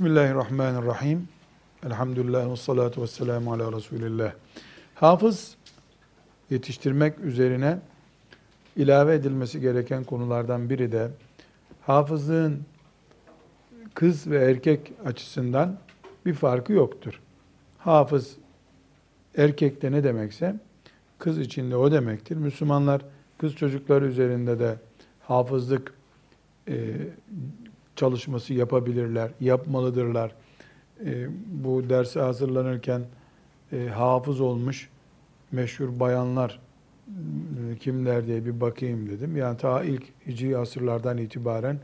Bismillahirrahmanirrahim. Elhamdülillah ve salatu ve selamu ala Resulillah. Hafız yetiştirmek üzerine ilave edilmesi gereken konulardan biri de hafızlığın kız ve erkek açısından bir farkı yoktur. Hafız erkekte ne demekse kız içinde o demektir. Müslümanlar kız çocukları üzerinde de hafızlık e, çalışması yapabilirler, yapmalıdırlar. E, bu derse hazırlanırken e, hafız olmuş meşhur bayanlar e, kimler diye bir bakayım dedim. Yani ta ilk hicri asırlardan itibaren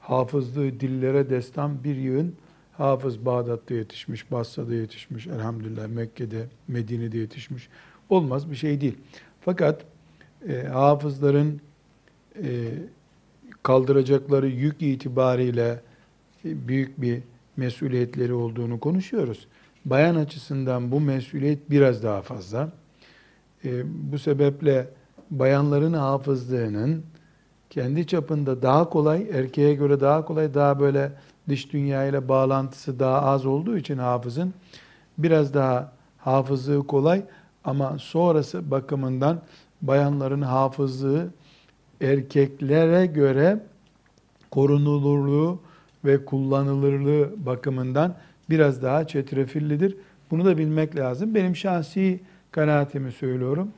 hafızlığı dillere destan bir yığın hafız Bağdat'ta yetişmiş, Basra'da yetişmiş, elhamdülillah Mekke'de, Medine'de yetişmiş. Olmaz bir şey değil. Fakat e, hafızların e, kaldıracakları yük itibariyle büyük bir mesuliyetleri olduğunu konuşuyoruz. Bayan açısından bu mesuliyet biraz daha fazla. E, bu sebeple bayanların hafızlığının kendi çapında daha kolay, erkeğe göre daha kolay, daha böyle dış dünya ile bağlantısı daha az olduğu için hafızın biraz daha hafızlığı kolay ama sonrası bakımından bayanların hafızlığı erkeklere göre korunulurluğu ve kullanılırlığı bakımından biraz daha çetrefillidir. Bunu da bilmek lazım. Benim şahsi kanaatimi söylüyorum.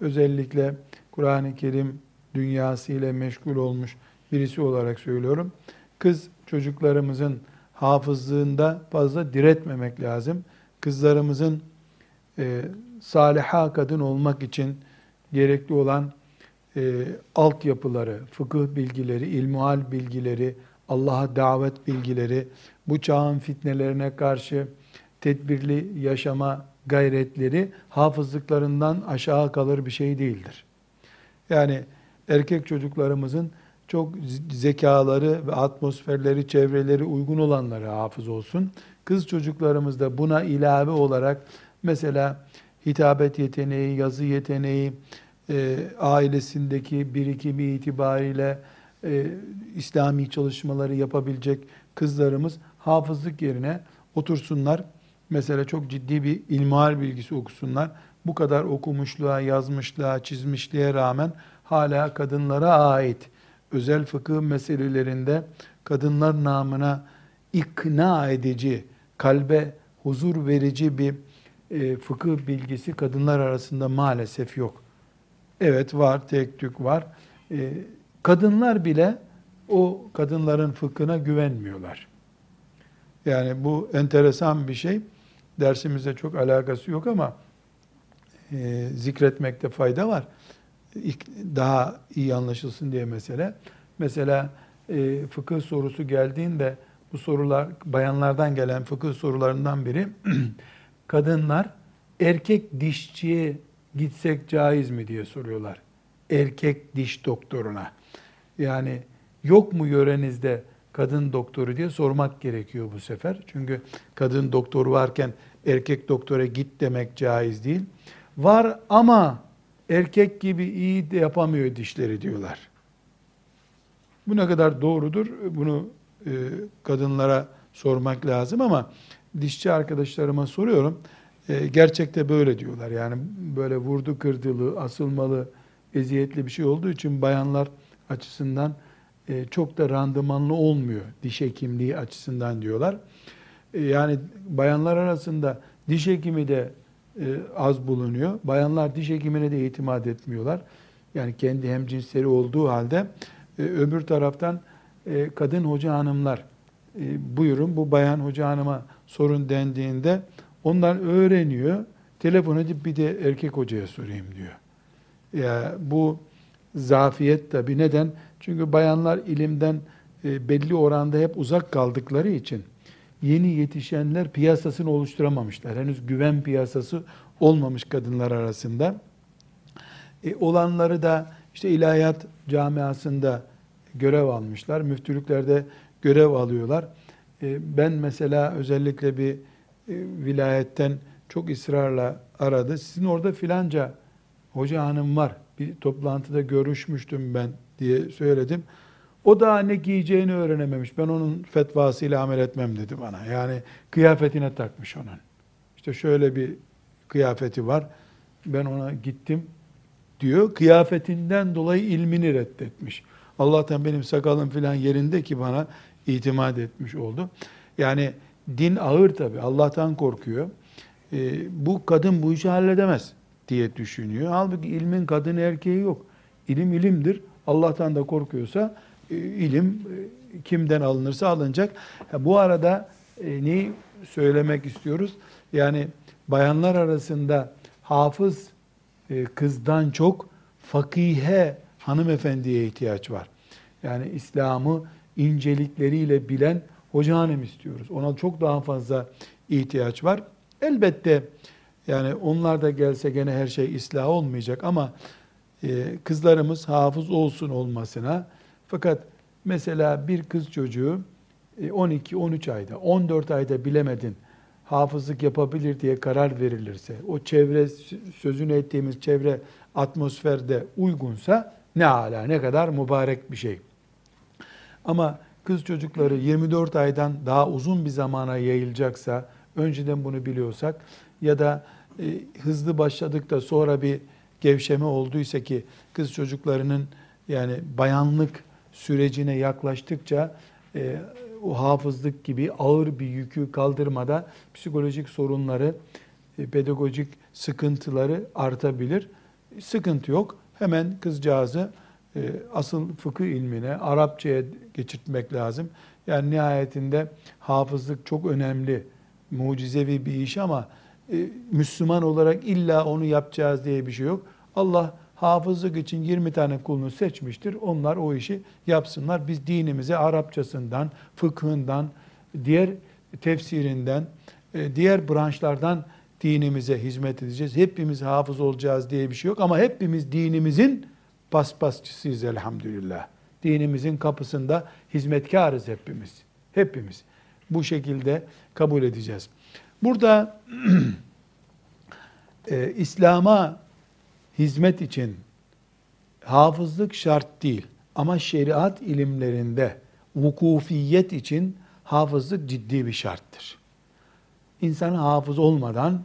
Özellikle Kur'an-ı Kerim dünyası ile meşgul olmuş birisi olarak söylüyorum. Kız çocuklarımızın hafızlığında fazla diretmemek lazım. Kızlarımızın e, saliha kadın olmak için gerekli olan e, altyapıları, fıkıh bilgileri, ilmuhal bilgileri, Allah'a davet bilgileri, bu çağın fitnelerine karşı tedbirli yaşama gayretleri hafızlıklarından aşağı kalır bir şey değildir. Yani erkek çocuklarımızın çok zekaları ve atmosferleri, çevreleri uygun olanları hafız olsun. Kız çocuklarımız da buna ilave olarak mesela hitabet yeteneği, yazı yeteneği, e, ailesindeki birikimi itibariyle e, İslami çalışmaları yapabilecek kızlarımız hafızlık yerine otursunlar. Mesela çok ciddi bir ilmihal bilgisi okusunlar. Bu kadar okumuşluğa, yazmışlığa, çizmişliğe rağmen hala kadınlara ait özel fıkıh meselelerinde kadınlar namına ikna edici, kalbe huzur verici bir e, fıkıh bilgisi kadınlar arasında maalesef yok. Evet var, tek tük var. E, kadınlar bile o kadınların fıkhına güvenmiyorlar. Yani bu enteresan bir şey. Dersimizde çok alakası yok ama e, zikretmekte fayda var. Daha iyi anlaşılsın diye mesele. Mesela e, fıkıh sorusu geldiğinde bu sorular bayanlardan gelen fıkıh sorularından biri kadınlar erkek dişçiye gitsek caiz mi diye soruyorlar. Erkek diş doktoruna. Yani yok mu yörenizde kadın doktoru diye sormak gerekiyor bu sefer. Çünkü kadın doktoru varken erkek doktora git demek caiz değil. Var ama erkek gibi iyi de yapamıyor dişleri diyorlar. Bu ne kadar doğrudur bunu e, kadınlara sormak lazım ama dişçi arkadaşlarıma soruyorum. E, gerçekte böyle diyorlar. Yani böyle vurdu kırdılı, asılmalı, eziyetli bir şey olduğu için bayanlar açısından e, çok da randımanlı olmuyor diş hekimliği açısından diyorlar. E, yani bayanlar arasında diş hekimi de e, az bulunuyor. Bayanlar diş hekimine de itimat etmiyorlar. Yani kendi hemcinsleri olduğu halde e, öbür taraftan e, kadın hoca hanımlar e, buyurun bu bayan hoca hanıma sorun dendiğinde onlar öğreniyor. Telefon edip bir de erkek hocaya sorayım diyor. Ya bu zafiyet tabi. Neden? Çünkü bayanlar ilimden e, belli oranda hep uzak kaldıkları için yeni yetişenler piyasasını oluşturamamışlar. Henüz güven piyasası olmamış kadınlar arasında. E, olanları da işte ilahiyat camiasında görev almışlar. Müftülüklerde görev alıyorlar. E, ben mesela özellikle bir vilayetten çok ısrarla aradı. Sizin orada filanca hoca hanım var. Bir toplantıda görüşmüştüm ben diye söyledim. O da ne giyeceğini öğrenememiş. Ben onun fetvasıyla amel etmem dedi bana. Yani kıyafetine takmış onun. İşte şöyle bir kıyafeti var. Ben ona gittim diyor. Kıyafetinden dolayı ilmini reddetmiş. Allah'tan benim sakalım filan yerinde ki bana itimat etmiş oldu. Yani din ağır tabi. Allah'tan korkuyor. Ee, bu kadın bu işi halledemez diye düşünüyor. Halbuki ilmin kadın erkeği yok. İlim ilimdir. Allah'tan da korkuyorsa e, ilim e, kimden alınırsa alınacak. Bu arada e, neyi söylemek istiyoruz? Yani bayanlar arasında hafız kızdan çok fakihe hanımefendiye ihtiyaç var. Yani İslam'ı incelikleriyle bilen hoca hanım istiyoruz. Ona çok daha fazla ihtiyaç var. Elbette yani onlar da gelse gene her şey ıslah olmayacak ama e, kızlarımız hafız olsun olmasına fakat mesela bir kız çocuğu 12-13 e, ayda, 14 ayda bilemedin hafızlık yapabilir diye karar verilirse, o çevre sözünü ettiğimiz çevre atmosferde uygunsa ne ala, ne kadar mübarek bir şey. Ama kız çocukları 24 aydan daha uzun bir zamana yayılacaksa, önceden bunu biliyorsak ya da e, hızlı başladık da sonra bir gevşeme olduysa ki kız çocuklarının yani bayanlık sürecine yaklaştıkça e, o hafızlık gibi ağır bir yükü kaldırmada psikolojik sorunları, e, pedagojik sıkıntıları artabilir. Sıkıntı yok. Hemen kızcağızı asıl fıkıh ilmine, Arapçaya geçirtmek lazım. Yani nihayetinde hafızlık çok önemli, mucizevi bir iş ama e, Müslüman olarak illa onu yapacağız diye bir şey yok. Allah hafızlık için 20 tane kulunu seçmiştir. Onlar o işi yapsınlar. Biz dinimize Arapçasından, fıkhından, diğer tefsirinden, e, diğer branşlardan dinimize hizmet edeceğiz. Hepimiz hafız olacağız diye bir şey yok ama hepimiz dinimizin paspasçısıyız elhamdülillah. Dinimizin kapısında hizmetkarız hepimiz. Hepimiz. Bu şekilde kabul edeceğiz. Burada e, İslam'a hizmet için hafızlık şart değil. Ama şeriat ilimlerinde vukufiyet için hafızlık ciddi bir şarttır. İnsan hafız olmadan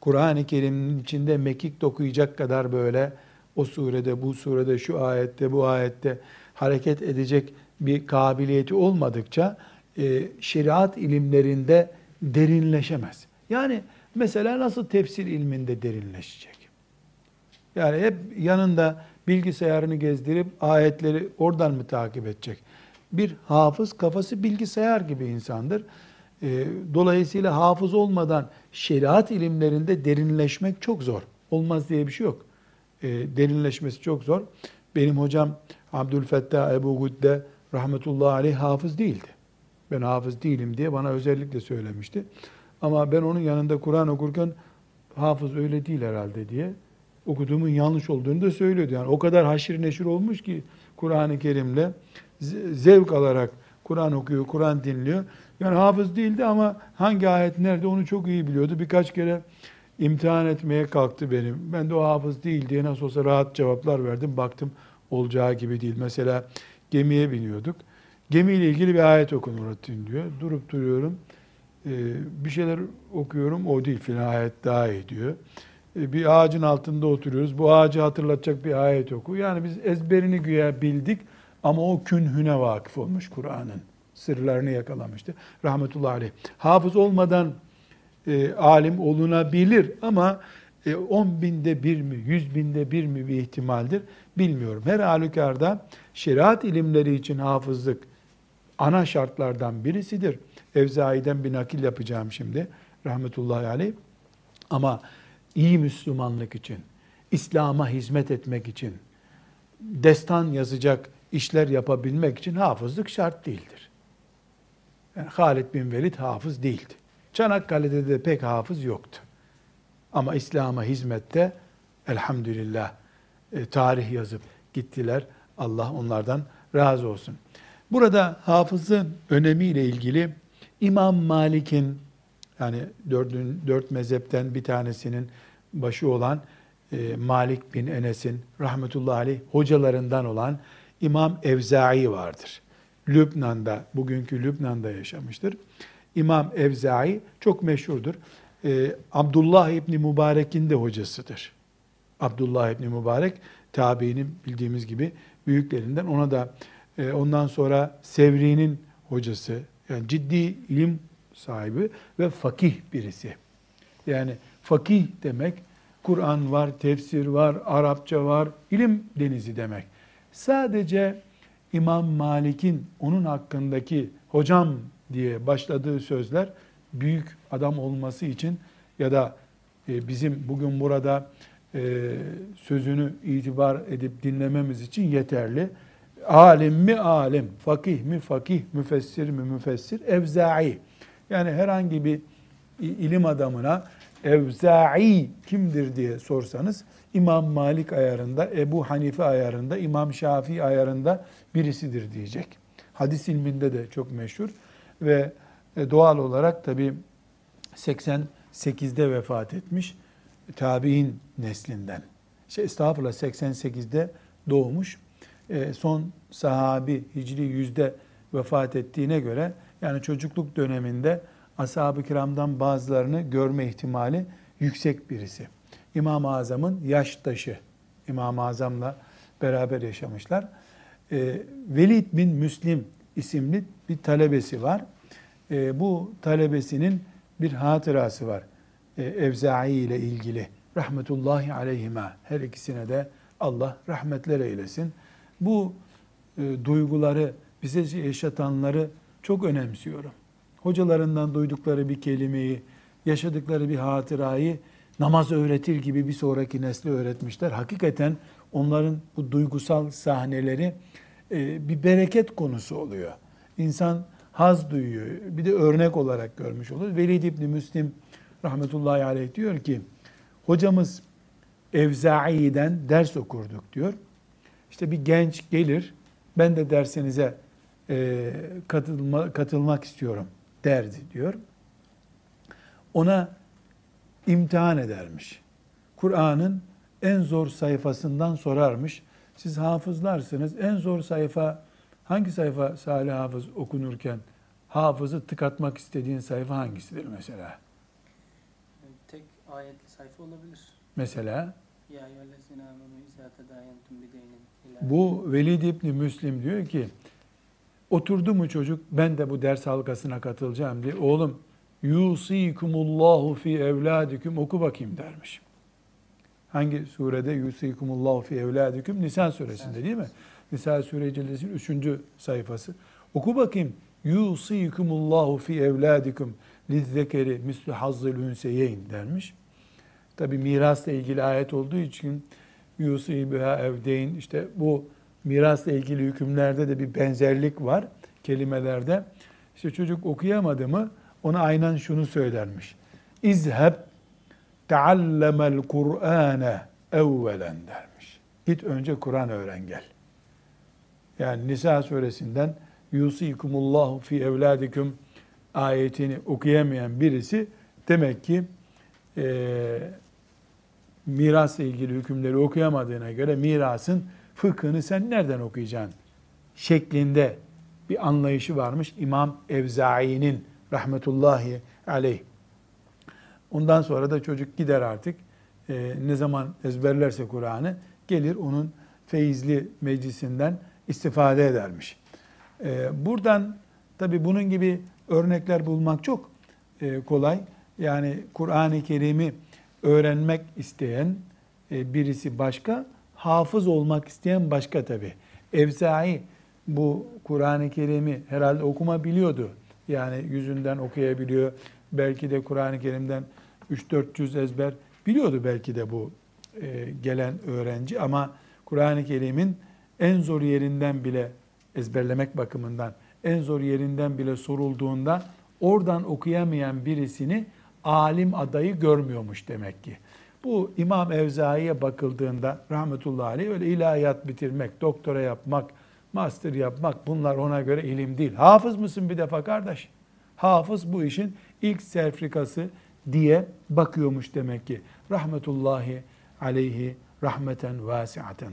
Kur'an-ı Kerim'in içinde mekik dokuyacak kadar böyle o surede, bu surede, şu ayette, bu ayette hareket edecek bir kabiliyeti olmadıkça e, şeriat ilimlerinde derinleşemez. Yani mesela nasıl tefsir ilminde derinleşecek? Yani hep yanında bilgisayarını gezdirip ayetleri oradan mı takip edecek? Bir hafız kafası bilgisayar gibi insandır. Ee, dolayısıyla hafız olmadan şeriat ilimlerinde derinleşmek çok zor. Olmaz diye bir şey yok. Ee, derinleşmesi çok zor. Benim hocam Abdülfettah Ebu Gudde rahmetullahi aleyh hafız değildi. Ben hafız değilim diye bana özellikle söylemişti. Ama ben onun yanında Kur'an okurken hafız öyle değil herhalde diye okuduğumun yanlış olduğunu da söylüyordu. Yani o kadar haşir neşir olmuş ki Kur'an-ı Kerim'le zevk alarak Kur'an okuyor, Kur'an dinliyor. Yani hafız değildi ama hangi ayet nerede onu çok iyi biliyordu. Birkaç kere imtihan etmeye kalktı benim. Ben de o hafız değil diye nasıl olsa rahat cevaplar verdim. Baktım olacağı gibi değil. Mesela gemiye biniyorduk. Gemiyle ilgili bir ayet okun dinliyor. Durup duruyorum. Ee, bir şeyler okuyorum. O değil filan ayet daha iyi diyor. E, bir ağacın altında oturuyoruz. Bu ağacı hatırlatacak bir ayet oku. Yani biz ezberini güya bildik ama o künhüne vakıf olmuş Kur'an'ın. Sırlarını yakalamıştı. Rahmetullahi aleyh. Hafız olmadan e, alim olunabilir ama e, 10 binde bir mi, 100 binde bir mi bir ihtimaldir bilmiyorum. Her halükarda şeriat ilimleri için hafızlık ana şartlardan birisidir. Evzai'den bir nakil yapacağım şimdi. Rahmetullahi aleyh. Ama iyi Müslümanlık için, İslam'a hizmet etmek için, destan yazacak işler yapabilmek için hafızlık şart değildir. Yani Halid bin Velid hafız değildi. Çanakkale'de de pek hafız yoktu. Ama İslam'a hizmette elhamdülillah e, tarih yazıp gittiler. Allah onlardan razı olsun. Burada hafızın önemiyle ilgili İmam Malik'in yani dördün, dört mezhepten bir tanesinin başı olan e, Malik bin Enes'in rahmetullahi aleyh hocalarından olan İmam Evzai vardır. Lübnan'da, bugünkü Lübnan'da yaşamıştır. İmam Evzai çok meşhurdur. Ee, Abdullah İbni Mübarek'in de hocasıdır. Abdullah İbni Mübarek tabiinin bildiğimiz gibi büyüklerinden. Ona da e, ondan sonra Sevri'nin hocası. Yani ciddi ilim sahibi ve fakih birisi. Yani fakih demek Kur'an var, tefsir var, Arapça var, ilim denizi demek. Sadece İmam Malik'in onun hakkındaki hocam diye başladığı sözler büyük adam olması için ya da e, bizim bugün burada e, sözünü itibar edip dinlememiz için yeterli. Alim mi alim, fakih mi fakih, müfessir mi müfessir, evzai. Yani herhangi bir ilim adamına evzai kimdir diye sorsanız İmam Malik ayarında, Ebu Hanife ayarında, İmam Şafii ayarında birisidir diyecek. Hadis ilminde de çok meşhur ve e, doğal olarak tabi 88'de vefat etmiş tabi'in neslinden. Şey, estağfurullah 88'de doğmuş. E, son sahabi Hicri yüzde vefat ettiğine göre yani çocukluk döneminde ashab-ı kiramdan bazılarını görme ihtimali yüksek birisi. İmam-ı Azam'ın yaştaşı. İmam-ı Azam'la beraber yaşamışlar. E, Velid bin Müslim isimli bir talebesi var. E, bu talebesinin bir hatırası var. E, Evza'i ile ilgili. Rahmetullahi aleyhime. Her ikisine de Allah rahmetler eylesin. Bu e, duyguları, bize yaşatanları çok önemsiyorum. Hocalarından duydukları bir kelimeyi, yaşadıkları bir hatırayı namaz öğretir gibi bir sonraki nesle öğretmişler. Hakikaten onların bu duygusal sahneleri e, bir bereket konusu oluyor. İnsan haz duyuyor. Bir de örnek olarak görmüş olur. Velid İbni Müslim rahmetullahi aleyh diyor ki, hocamız Evzai'den ders okurduk diyor. İşte bir genç gelir, ben de dersinize e, katılma, katılmak istiyorum derdi diyor. Ona imtihan edermiş. Kur'an'ın en zor sayfasından sorarmış. Siz hafızlarsınız. En zor sayfa hangi sayfa Salih Hafız okunurken hafızı tıkatmak istediğin sayfa hangisidir mesela? Tek ayetli sayfa olabilir. Mesela bu Velid İbni Müslim diyor ki oturdu mu çocuk ben de bu ders halkasına katılacağım diye oğlum yusikumullahu fi evladikum oku bakayım dermiş. Hangi surede yusikumullahu fi evladikum? Nisa suresinde değil mi? Nisa suresinin 3. sayfası. Oku bakayım. Yusikumullahu fi evladikum lizzekeri mislu hazzıl ünseyeyn dermiş. Tabi mirasla ilgili ayet olduğu için yusibiha evdeyn işte bu mirasla ilgili hükümlerde de bir benzerlik var kelimelerde. İşte çocuk okuyamadı mı ona aynen şunu söylermiş. İzheb teallemel Kur'ane evvelen dermiş. Git önce Kur'an öğren gel. Yani Nisa suresinden yusikumullahu fi evladikum ayetini okuyamayan birisi demek ki e, mirasla ilgili hükümleri okuyamadığına göre mirasın fıkhını sen nereden okuyacaksın? Şeklinde bir anlayışı varmış İmam Evzai'nin rahmetullahi aleyh. Ondan sonra da çocuk gider artık e, ne zaman ezberlerse Kur'an'ı gelir onun feyizli meclisinden istifade edermiş. E, buradan tabi bunun gibi örnekler bulmak çok e, kolay. Yani Kur'an-ı Kerim'i öğrenmek isteyen e, birisi başka, hafız olmak isteyen başka tabi. Evzai bu Kur'an-ı Kerim'i herhalde okuma biliyordu. Yani yüzünden okuyabiliyor. Belki de Kur'an-ı Kerim'den 3-400 ezber biliyordu belki de bu e, gelen öğrenci. Ama Kur'an-ı Kerim'in en zor yerinden bile ezberlemek bakımından en zor yerinden bile sorulduğunda oradan okuyamayan birisini alim adayı görmüyormuş demek ki. Bu İmam Evzai'ye bakıldığında rahmetullahi aleyh öyle ilahiyat bitirmek, doktora yapmak, master yapmak bunlar ona göre ilim değil. Hafız mısın bir defa kardeş? Hafız bu işin ilk serfrikası diye bakıyormuş demek ki. Rahmetullahi aleyhi rahmeten vasiaten.